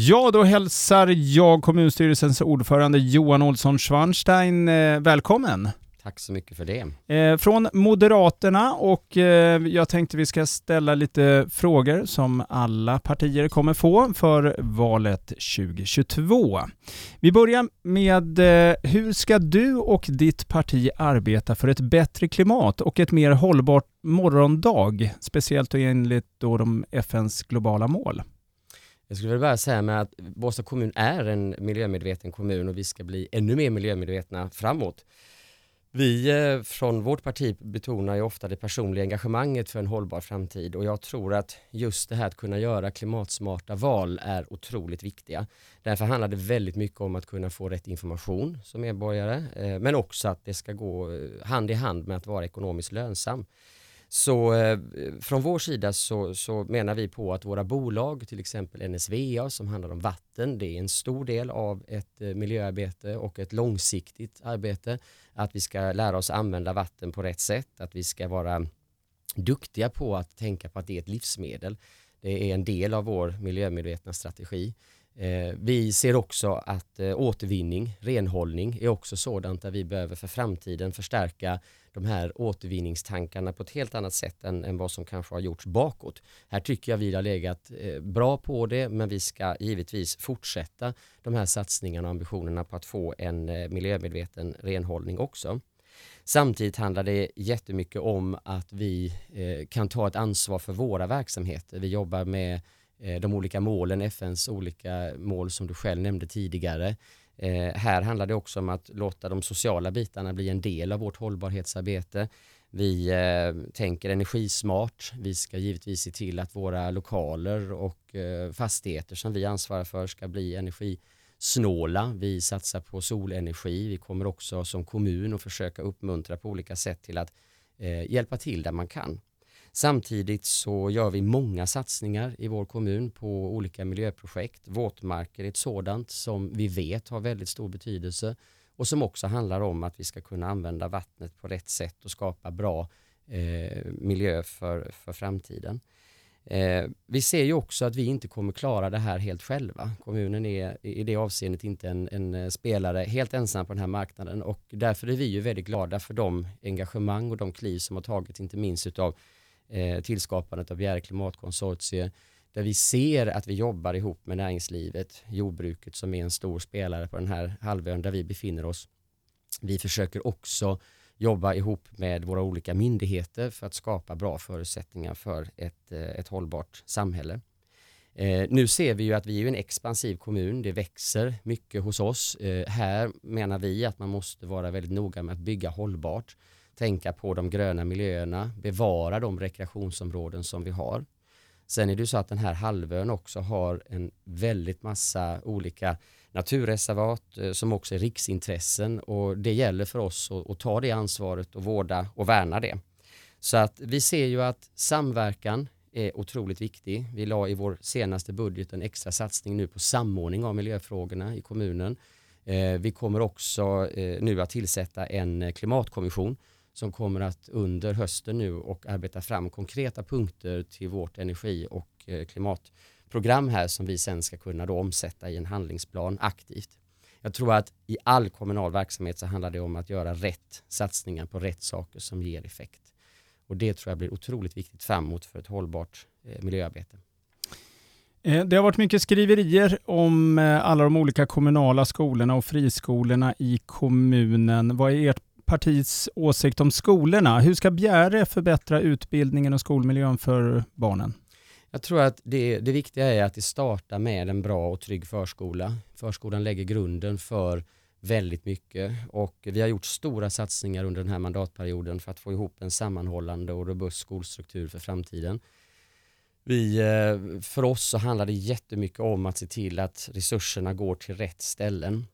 Ja, då hälsar jag kommunstyrelsens ordförande Johan Olsson Schwarnstein eh, välkommen. Tack så mycket för det. Eh, från Moderaterna och eh, jag tänkte vi ska ställa lite frågor som alla partier kommer få för valet 2022. Vi börjar med hur ska du och ditt parti arbeta för ett bättre klimat och ett mer hållbart morgondag, speciellt enligt då de FNs globala mål? Jag skulle vilja börja säga med att Båstad kommun är en miljömedveten kommun och vi ska bli ännu mer miljömedvetna framåt. Vi eh, från vårt parti betonar ju ofta det personliga engagemanget för en hållbar framtid och jag tror att just det här att kunna göra klimatsmarta val är otroligt viktiga. Därför handlar det väldigt mycket om att kunna få rätt information som medborgare eh, men också att det ska gå eh, hand i hand med att vara ekonomiskt lönsam. Så eh, från vår sida så, så, menar vi på att våra bolag, till exempel NSVA som handlar om vatten, det är en stor del av ett eh, miljöarbete och ett långsiktigt arbete. Att vi ska lära oss använda vatten på rätt sätt, att vi ska vara duktiga på att tänka på att det är ett livsmedel. Det är en del av vår miljömedvetna strategi. Eh, vi ser också att eh, återvinning, renhållning är också sådant där vi behöver för framtiden förstärka de här återvinningstankarna på ett helt annat sätt än, än vad som kanske har gjorts bakåt. Här tycker jag vi har legat eh, bra på det men vi ska givetvis fortsätta de här satsningarna och ambitionerna på att få en miljömedveten renhållning också. Samtidigt handlar det jättemycket om att vi kan ta ett ansvar för våra verksamheter. Vi jobbar med Eh, de olika målen, FNs olika mål som du själv nämnde tidigare. Eh, här handlar det också om att låta de sociala bitarna bli en del av vårt hållbarhetsarbete. Vi eh, tänker energismart. Vi ska givetvis se till att våra lokaler och eh, fastigheter som vi ansvarar för ska bli energisnåla. Vi satsar på solenergi. Vi kommer också som kommun att försöka uppmuntra på olika sätt till att eh, hjälpa till där man kan. Samtidigt så gör vi många satsningar i vår kommun på olika miljöprojekt. Våtmarker är ett sådant som vi vet har väldigt stor betydelse och som också handlar om att vi ska kunna använda vattnet på rätt sätt och skapa bra eh, miljö för, för framtiden. Eh, vi ser ju också att vi inte kommer klara det här helt själva. Kommunen är i det avseendet inte en, en, eh, spelare helt ensam på den här marknaden och därför är vi ju väldigt glada för de engagemang och de kliv som har tagits inte minst utav eh, tillskapandet av Bjäre klimatkonsortie där vi ser att vi jobbar ihop med näringslivet, jordbruket som är en stor spelare på den här halvön där vi befinner oss. Vi försöker också jobba ihop med våra olika myndigheter för att skapa bra förutsättningar för ett, eh, ett hållbart samhälle. Eh, nu ser vi ju att vi är en expansiv kommun, det växer mycket hos oss. Eh, här menar vi att man måste vara väldigt noga med att bygga hållbart tänka på de gröna miljöerna, bevara de rekreationsområden som vi har. Sen är det ju så att den här halvön också har en väldigt massa olika naturreservat eh, som också är riksintressen och det gäller för oss att, att ta det ansvaret och vårda och värna det. Så att vi ser ju att samverkan är otroligt viktig. Vi la i vår senaste budget en extra satsning nu på samordning av miljöfrågorna i kommunen. Eh, vi kommer också eh, nu att tillsätta en klimatkommission som kommer att under hösten nu och arbeta fram konkreta punkter till vårt energi och eh, klimatprogram här som vi sen ska kunna då omsätta i en handlingsplan aktivt. Jag tror att i all kommunal verksamhet så handlar det om att göra rätt satsningar på rätt saker som ger effekt. Och det tror jag blir otroligt viktigt framåt för ett hållbart eh, miljöarbete. Eh, det har varit mycket skriverier om alla de olika kommunala skolorna och friskolorna i kommunen. Vad är ert partiets åsikt om skolorna. Hur ska Bjäre förbättra utbildningen och skolmiljön för barnen? Jag tror att det, det viktiga är att det startar med en bra och trygg förskola. Förskolan lägger grunden för väldigt mycket och vi har gjort stora satsningar under den här mandatperioden för att få ihop en sammanhållande och robust skolstruktur för framtiden. Vi, eh, för oss så handlar det jättemycket om att se till att resurserna går till rätt ställen.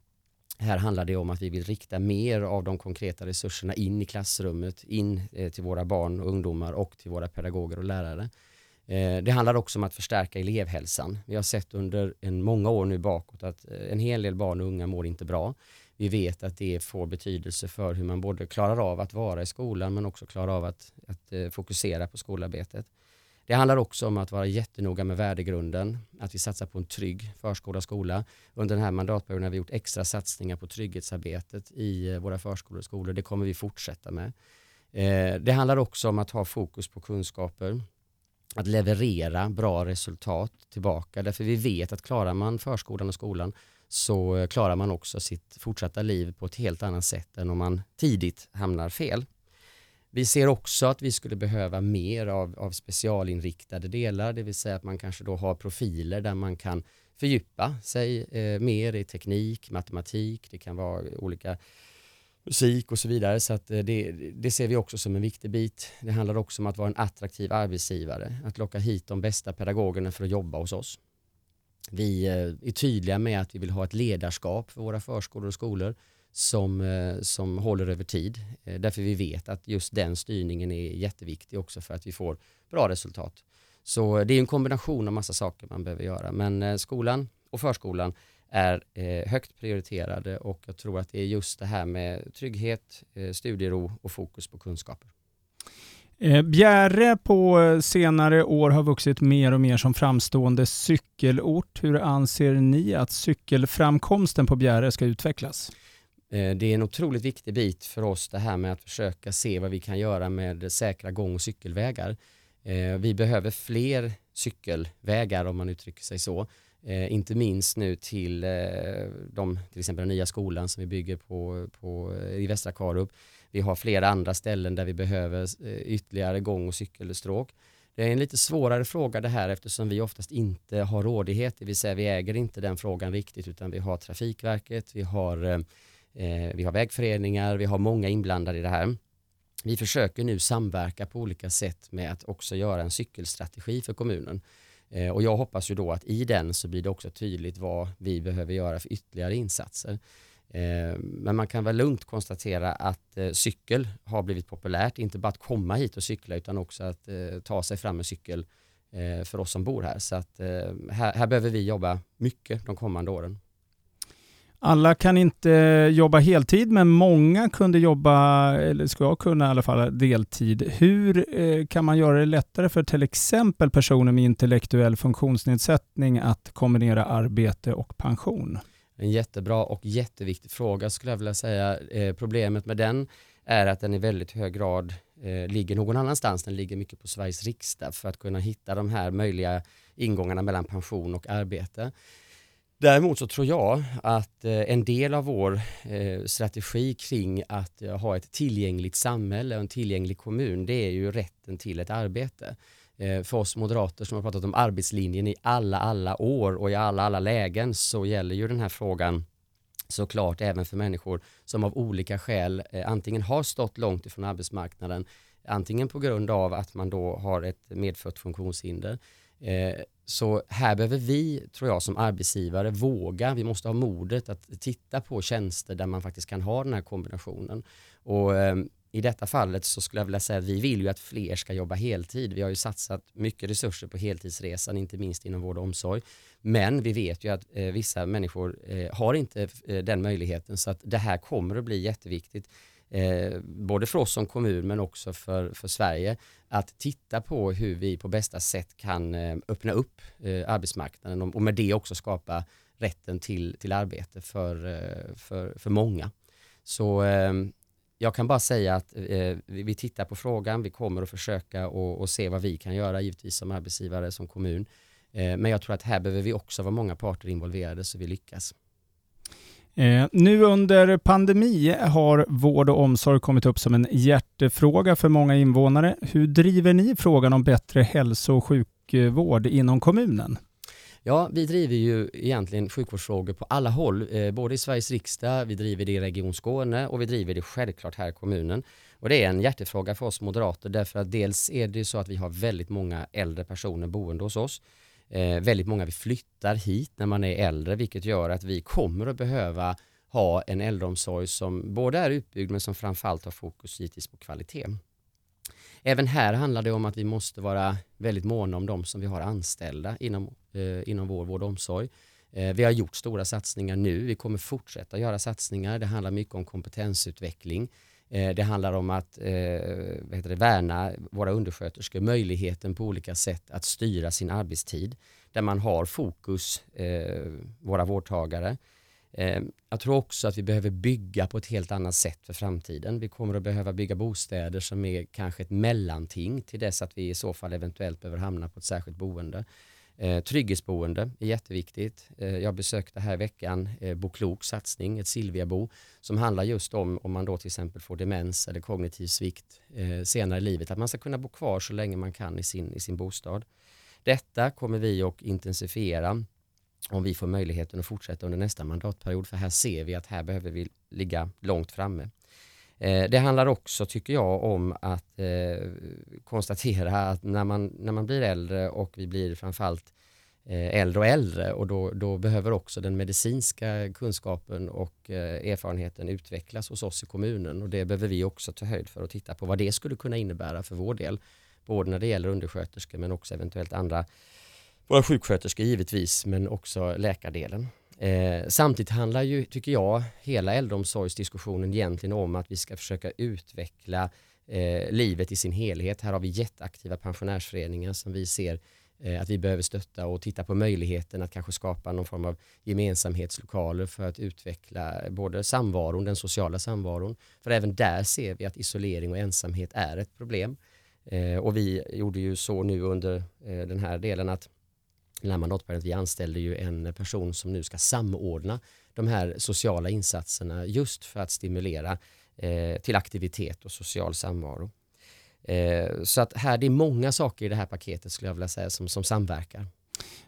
Här handlar det om att vi vill rikta mer av de konkreta resurserna in i klassrummet, in eh, till våra barn och ungdomar och till våra pedagoger och lärare. Eh, det handlar också om att förstärka elevhälsan. Vi har sett under en många år nu bakåt att eh, en hel del barn och unga mår inte bra. Vi vet att det får betydelse för hur man både klarar av att vara i skolan men också klarar av att, att fokusera på skolarbetet. Det handlar också om att vara jättenoga med värdegrunden, att vi satsar på en trygg förskola och skola. Under den här mandatperioden har vi gjort extra satsningar på trygghetsarbetet i eh, våra förskolor och skolor. Det kommer vi fortsätta med. Eh, det handlar också om att ha fokus på kunskaper, att leverera bra resultat tillbaka. Därför vi vet att klarar man förskolan och skolan så eh, klarar man också sitt fortsatta liv på ett helt annat sätt än om man tidigt hamnar fel. Vi ser också att vi skulle behöva mer av, av specialinriktade delar, det vill säga att man kanske då har profiler där man kan fördjupa sig eh, mer i teknik, matematik, det kan vara olika musik och så vidare. Så att eh, det, det, ser vi också som en viktig bit. Det handlar också om att vara en attraktiv arbetsgivare, att locka hit de bästa pedagogerna för att jobba hos oss. Vi eh, är tydliga med att vi vill ha ett ledarskap för våra förskolor och skolor som, eh, som håller över tid. Eh, därför vi vet att just den styrningen är jätteviktig också för att vi får bra resultat. Så eh, det är en kombination av massa saker man behöver göra. Men skolan och förskolan är högt prioriterade och jag tror att det är just det här med trygghet, studiero och fokus på kunskaper. Bjäre på senare år har vuxit mer och mer som framstående cykelort. Hur anser ni att cykelframkomsten på Bjäre ska utvecklas? Eh, det är en otroligt viktig bit för oss det här med att försöka se vad vi kan göra med säkra gång och cykelvägar. Eh, vi behöver fler cykelvägar om man uttrycker sig så. Eh, inte minst nu till, de, till exempel den nya skolan som vi bygger på, på, i Västra Karup. Vi har flera andra ställen där vi behöver ytterligare gång och cykelstråk. Det är en lite svårare fråga det här eftersom vi oftast inte har rådighet, det vill säga vi äger inte den frågan riktigt utan vi har Trafikverket, vi har, eh, Eh, vi har vägföreningar, vi har många inblandade i det här. Vi försöker nu samverka på olika sätt med att också göra en cykelstrategi för kommunen. Eh, och jag hoppas ju då att i den så blir det också tydligt vad vi behöver göra för ytterligare insatser. Eh, men man kan väl lugnt konstatera att cykel har blivit populärt, inte bara att komma hit och cykla utan också att ta sig fram med cykel för oss som bor här. Så att här, här behöver vi jobba mycket de kommande åren. Alla kan inte jobba heltid, men många kunde jobba, eller ska kunna i alla fall, deltid. Hur eh, kan man göra det lättare för till exempel personer med intellektuell funktionsnedsättning att kombinera arbete och pension? En jättebra och jätteviktig fråga skulle jag vilja säga. Eh, problemet med den är att den i väldigt hög grad eh, ligger någon annanstans. Den ligger mycket på Sveriges riksdag för att kunna hitta de här möjliga ingångarna mellan pension och arbete. Däremot så tror jag att eh, en del av vår eh, strategi kring att eh, ha ett tillgängligt samhälle och en tillgänglig kommun, det är ju rätten till ett arbete. För oss moderater som har pratat om arbetslinjen i alla, alla år och i alla, alla lägen så gäller ju den här frågan såklart även för människor som av olika skäl antingen har stått långt ifrån arbetsmarknaden, antingen på grund av att man då har ett medfött funktionshinder Eh, så här behöver vi, tror jag, som arbetsgivare våga, vi måste ha modet att titta på tjänster där man faktiskt kan ha den här kombinationen. Och eh, i detta fallet så skulle jag vilja säga att vi vill ju att fler ska jobba heltid. Vi har ju satsat mycket resurser på heltidsresan, inte minst inom vård och omsorg. Men vi vet ju att eh, vissa människor eh, har inte eh, den möjligheten så att det här kommer att bli jätteviktigt eh, både för oss som kommun men också för, för Sverige, att titta på hur vi på bästa sätt kan eh, öppna upp eh, arbetsmarknaden och, och, med det också skapa rätten till, till arbete för, eh, för, för många. Så eh, jag kan bara säga att eh, vi tittar på frågan, vi kommer att försöka och, och se vad vi kan göra givetvis som arbetsgivare, som kommun. Eh, men jag tror att här behöver vi också vara många parter involverade så vi lyckas. Eh, nu under pandemi har vård och omsorg kommit upp som en hjärtefråga för många invånare. Hur driver ni frågan om bättre hälso och sjukvård inom kommunen? Ja, vi driver ju egentligen sjukvårdsfrågor på alla håll, eh, både i Sveriges riksdag, vi driver det i Region Skåne och vi driver det självklart här i kommunen. Och det är en hjärtefråga för oss moderater därför att dels är det så att vi har väldigt många äldre personer boende hos oss. Eh, väldigt många vi flyttar hit när man är äldre vilket gör att vi kommer att behöva ha en äldreomsorg som både är utbyggd men som framförallt har fokus givetvis på kvalitet. Även här handlar det om att vi måste vara väldigt måna om de som vi har anställda inom, eh, inom vår vård och omsorg. Eh, vi har gjort stora satsningar nu, vi kommer fortsätta göra satsningar. Det handlar mycket om kompetensutveckling. Eh, det handlar om att eh, vad heter det, värna våra undersköterskor, möjligheten på olika sätt att styra sin arbetstid där man har fokus, eh, våra vårdtagare. Jag tror också att vi behöver bygga på ett helt annat sätt för framtiden. Vi kommer att behöva bygga bostäder som är kanske ett mellanting till dess att vi i så fall eventuellt behöver hamna på ett särskilt boende. Eh, trygghetsboende är jätteviktigt. Eh, jag besökte här i veckan eh, Bo satsning, ett Silviabo, som handlar just om om man då till exempel får demens eller kognitiv svikt eh, senare i livet, att man ska kunna bo kvar så länge man kan i sin, i sin bostad. Detta kommer vi att intensifiera om vi får möjligheten att fortsätta under nästa mandatperiod, för här ser vi att här behöver vi ligga långt framme. Eh, det handlar också, tycker jag, om att eh, konstatera att när man, när man blir äldre och vi blir framförallt eh, äldre och äldre och då, då behöver också den medicinska kunskapen och eh, erfarenheten utvecklas hos oss i kommunen och det behöver vi också ta höjd för att titta på vad det skulle kunna innebära för vår del. Både när det gäller undersköterskor men också eventuellt andra, våra sjuksköterskor givetvis men också läkardelen. Eh, samtidigt handlar ju, tycker jag, hela äldreomsorgsdiskussionen egentligen om att vi ska försöka utveckla eh, livet i sin helhet. Här har vi jätteaktiva pensionärsföreningar som vi ser eh, att vi behöver stötta och titta på möjligheten att kanske skapa någon form av gemensamhetslokaler för att utveckla både samvaron, den sociala samvaron. För även där ser vi att isolering och ensamhet är ett problem. Eh, och vi gjorde ju så nu under eh, den här delen att den här mandatperioden, vi anställde ju en person som nu ska samordna de här sociala insatserna just för att stimulera eh, till aktivitet och social samvaro. Eh, så att här, det är många saker i det här paketet skulle jag vilja säga som, som samverkar.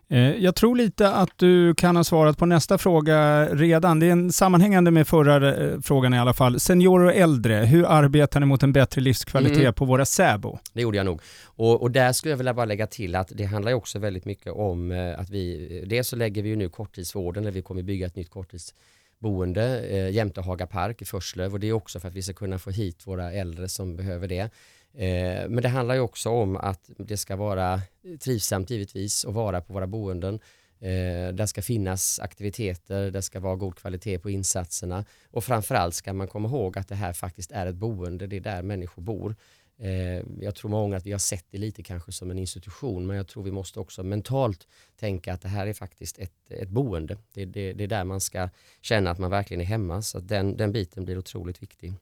Eh, jag tror lite att du kan ha svarat på nästa fråga redan. Det är en sammanhängande med förra eh, frågan i alla fall. Seniorer och äldre, hur arbetar ni mot en bättre livskvalitet mm. på våra SÄBO? Det gjorde jag nog. Och, och, där skulle jag vilja bara lägga till att det handlar också väldigt mycket om eh, att vi, dels så lägger vi ju nu korttidsvården, eller vi kommer bygga ett nytt boende eh, jämte Haga Park i Förslöv och det är också för att vi ska kunna få hit våra äldre som behöver det. Eh, men det handlar ju också om att det ska vara trivsamt givetvis att vara på våra boenden. Eh, det ska finnas aktiviteter, det ska vara god kvalitet på insatserna och framförallt ska man komma ihåg att det här faktiskt är ett boende, det är där människor bor. Eh, jag tror många att vi har sett det lite kanske som en institution men jag tror vi måste också mentalt tänka att det här är faktiskt ett, ett boende. Det, det, det är där man ska känna att man verkligen är hemma så den, den biten blir otroligt viktig.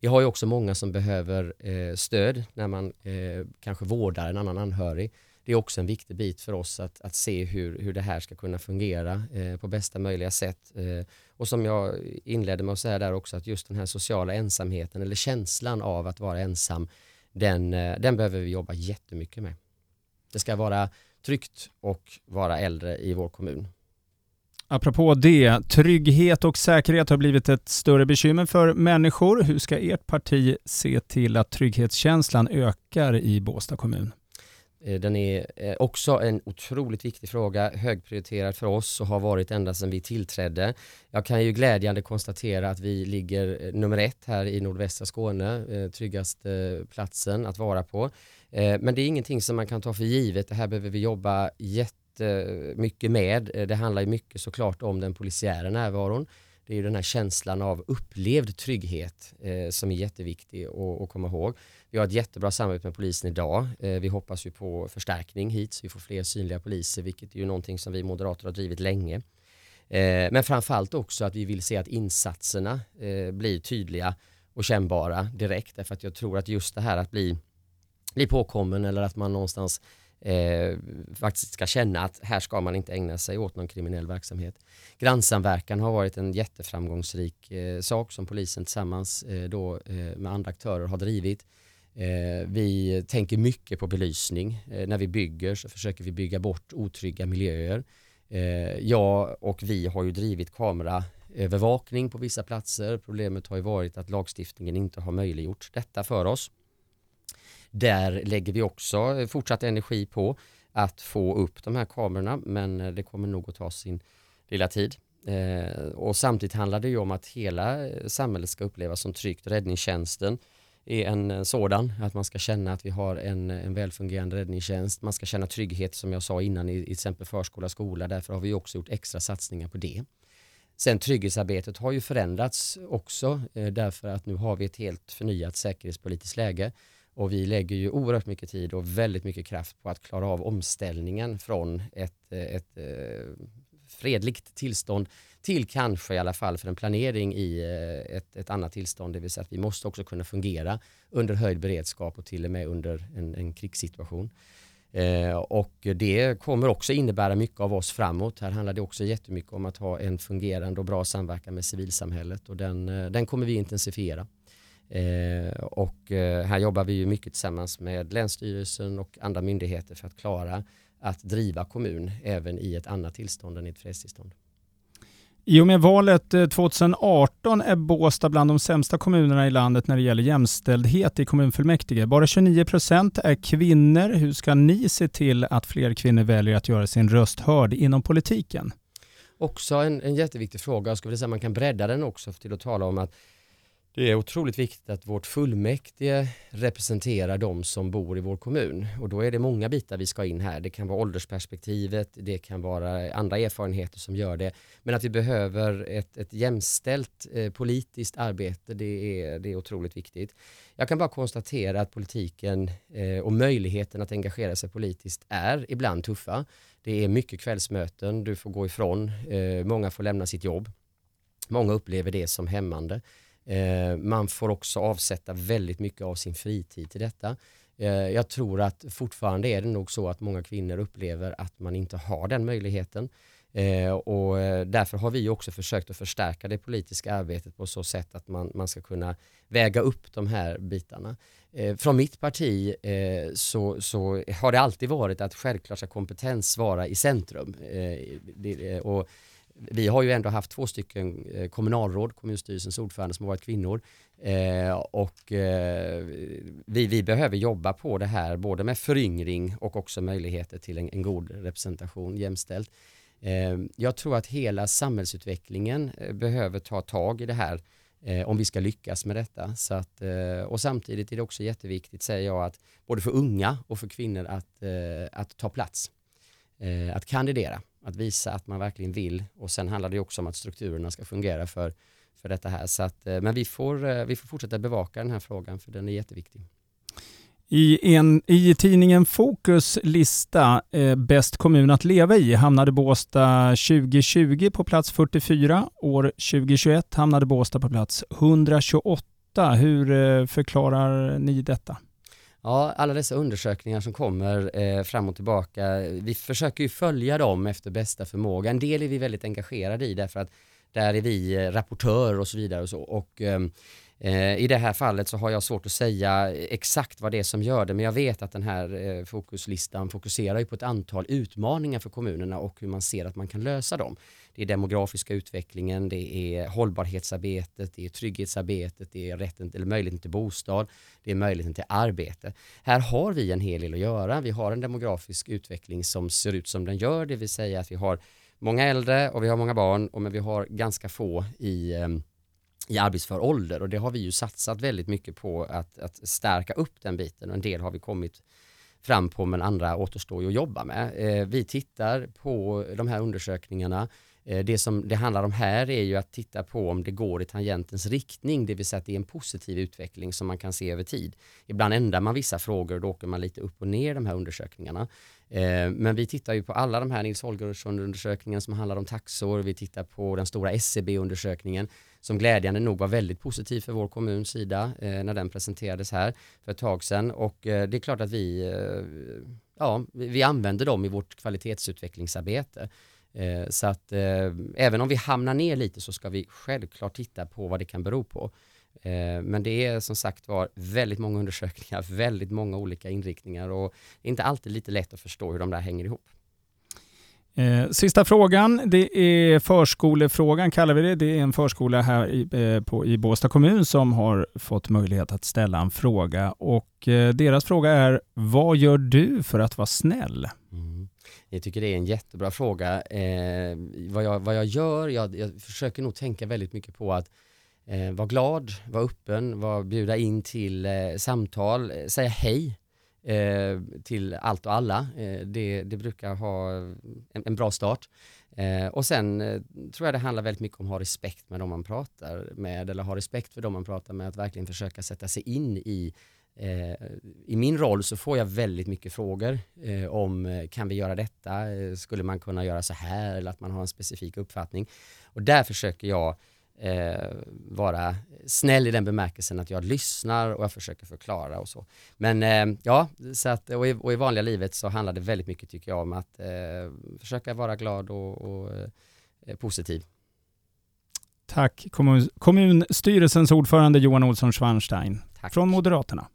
Vi har ju också många som behöver eh, stöd när man eh, kanske vårdar en annan anhörig. Det är också en viktig bit för oss att, att se hur, hur det här ska kunna fungera eh, på bästa möjliga sätt. Eh, och som jag inledde med att säga där också att just den här sociala ensamheten eller känslan av att vara ensam den, eh, den behöver vi jobba jättemycket med. Det ska vara tryggt och vara äldre i vår kommun. Apropå det, trygghet och säkerhet har blivit ett större bekymmer för människor. Hur ska ert parti se till att trygghetskänslan ökar i Båstad kommun? Eh, den är eh, också en otroligt viktig fråga, högprioriterad för oss och har varit ända sedan vi tillträdde. Jag kan ju glädjande konstatera att vi ligger eh, nummer ett här i nordvästra Skåne, tryggaste platsen att vara på. Men det är ingenting som man kan ta för givet, det här behöver vi jobba jättemycket med. Det handlar ju mycket såklart om den polisiära närvaron. Det är ju den här känslan av upplevd trygghet eh, som är jätteviktig att, att komma ihåg. Vi har ett jättebra samarbete med polisen idag. Eh, vi hoppas ju på förstärkning hit så vi får fler synliga poliser vilket är ju någonting som vi moderater har drivit länge. Eh, men framförallt också att vi vill se att insatserna eh, blir tydliga och kännbara direkt därför att jag tror att just det här att bli, bli påkommen eller att man någonstans eh, faktiskt ska känna att här ska man inte ägna sig åt någon kriminell verksamhet. Grannsamverkan har varit en jätteframgångsrik eh, sak som polisen tillsammans eh, då, eh, med andra aktörer har drivit. Eh, vi tänker mycket på belysning. Eh, när vi bygger så försöker vi bygga bort otrygga miljöer. Eh, jag och vi har ju drivit kameraövervakning på vissa platser. Problemet har ju varit att lagstiftningen inte har möjliggjort detta för oss. Där lägger vi också eh, fortsatt energi på att få upp de här kamerorna men eh, det kommer nog att ta sin lilla tid. Eh, och samtidigt handlar det ju om att hela eh, samhället ska upplevas som tryggt. Räddningstjänsten är en sådan, att man ska känna att vi har en, en välfungerande räddningstjänst. Man ska känna trygghet som jag sa innan i, i till exempel förskola, skola. Därför har vi också gjort extra satsningar på det. Sen trygghetsarbetet har ju förändrats också eh, därför att nu har vi ett helt förnyat säkerhetspolitiskt läge och vi lägger ju oerhört mycket tid och väldigt mycket kraft på att klara av omställningen från ett, eh, ett, ett fredligt tillstånd till kanske i alla fall för en planering i eh, ett, ett annat tillstånd. Det vill säga att vi måste också kunna fungera under höjd beredskap och till och med under en, en krigssituation. Eh, och det kommer också innebära mycket av oss framåt. Här handlar det också jättemycket om att ha en fungerande och bra samverkan med civilsamhället och den, den kommer vi intensifiera. Eh, och eh, här jobbar vi ju mycket tillsammans med Länsstyrelsen och andra myndigheter för att klara att driva kommun även i ett annat tillstånd än ett fredstillstånd. I och med valet 2018 eh, är Båstad bland de sämsta kommunerna i landet när det gäller jämställdhet i kommunfullmäktige. Bara 29 procent är kvinnor. Hur ska ni se till att fler kvinnor väljer att göra sin röst hörd inom politiken? Också en, en jätteviktig fråga. Jag skulle säga man kan bredda den också till att tala om att det är otroligt viktigt att vårt fullmäktige representerar de som bor i vår kommun och då är det många bitar vi ska in här. Det kan vara åldersperspektivet, det kan vara andra erfarenheter som gör det. Men att vi behöver ett, ett jämställt eh, politiskt arbete, det är, det är otroligt viktigt. Jag kan bara konstatera att politiken eh, och möjligheten att engagera sig politiskt är ibland tuffa. Det är mycket kvällsmöten, du får gå ifrån, eh, många får lämna sitt jobb. Många upplever det som hämmande. Eh, man får också avsätta väldigt mycket av sin fritid till detta. Eh, jag tror att fortfarande är det nog så att många kvinnor upplever att man inte har den möjligheten. Eh, och därför har vi också försökt att förstärka det politiska arbetet på så sätt att man, man ska kunna väga upp de här bitarna. Från mitt parti så, så har det alltid varit att självklart ska kompetens vara i centrum. Och vi har ju ändå haft två stycken eh, kommunalråd, kommunstyrelsens ordförande som har varit kvinnor. Eh, och eh, vi, vi behöver jobba på det här både med föryngring och också möjligheter till en, en god representation jämställt. Eh, jag tror att hela samhällsutvecklingen eh, behöver ta tag i det här eh, om vi ska lyckas med detta. Så att, och samtidigt är det också jätteviktigt, säger jag, att både för unga och för kvinnor att, att ta plats. att kandidera att visa att man verkligen vill och sen handlar det också om att strukturerna ska fungera för, för detta här. Så att, eh, men vi får, eh, vi får fortsätta bevaka den här frågan för den är jätteviktig. I, en, I tidningen Fokus lista eh, Bäst kommun att leva i hamnade Båstad 2020 på plats 44. År 2021 hamnade Båstad på plats 128. Hur eh, förklarar ni detta? Ja, alla dessa undersökningar som kommer eh, fram och tillbaka, vi försöker ju följa dem efter bästa förmåga. En del är vi väldigt engagerade i därför att där är vi eh, rapportör och så vidare och så. Och, eh, Eh, I det här fallet så har jag svårt att säga exakt vad det är som gör det, men jag vet att den här eh, fokuslistan fokuserar ju på ett antal utmaningar för kommunerna och hur man ser att man kan lösa dem. Det är demografiska utvecklingen, det är hållbarhetsarbetet, det är trygghetsarbetet, det är rätten eller möjligheten till bostad, det är möjligheten till arbete. Här har vi en hel del att göra. Vi har en demografisk utveckling som ser ut som den gör, det vill säga att vi har många äldre och vi har många barn och men vi har ganska få i ehm, i arbetsför ålder och det har vi ju satsat väldigt mycket på att, att stärka upp den biten och en del har vi kommit fram på men andra återstår ju att jobba med. Eh, vi tittar på de här undersökningarna Eh, det som det handlar om här är ju att titta på om det går i tangentens riktning, det vill säga att det är en positiv utveckling som man kan se över tid. Ibland ändrar man vissa frågor och då åker man lite upp och ner de här undersökningarna. Eh, men vi tittar ju på alla de här Nils Holgersson-undersökningen som handlar om taxor, vi tittar på den stora SCB-undersökningen som glädjande nog var väldigt positiv för vår kommuns sida eh, när den presenterades här för ett tag sedan och eh, det är klart att vi, eh, ja, vi använder dem i vårt kvalitetsutvecklingsarbete. Eh, så att eh, även om vi hamnar ner lite så ska vi självklart titta på vad det kan bero på. Eh, men det är som sagt var väldigt många undersökningar, väldigt många olika inriktningar och inte alltid lite lätt att förstå hur de där hänger ihop. Eh, sista frågan, det är förskolefrågan kallar vi det. Det är en förskola här i, eh, på, i Båstad kommun som har fått möjlighet att ställa en fråga och eh, deras fråga är, vad gör du för att vara snäll? Mm. Jag tycker det är en jättebra fråga. Eh, vad, jag, vad jag gör, jag, jag försöker nog tänka väldigt mycket på att eh, vara glad, vara öppen, var, bjuda in till eh, samtal, säga hej eh, till allt och alla. Eh, det, det brukar ha en, en bra start. Eh, och sen eh, tror jag det handlar väldigt mycket om att ha respekt med de man pratar med eller ha respekt för de man pratar med, att verkligen försöka sätta sig in i eh, i min roll så får jag väldigt mycket frågor eh, om eh, kan vi göra detta, skulle man kunna göra så här eller att man har en specifik uppfattning. Och där försöker jag eh, vara snäll i den bemärkelsen att jag lyssnar och jag försöker förklara och så. Men eh, ja, så att, och i, och, i, vanliga livet så handlar det väldigt mycket tycker jag om att eh, försöka vara glad och, och eh, positiv. Tack kommun, kommunstyrelsens ordförande Johan Olsson Schwarnstein från Moderaterna.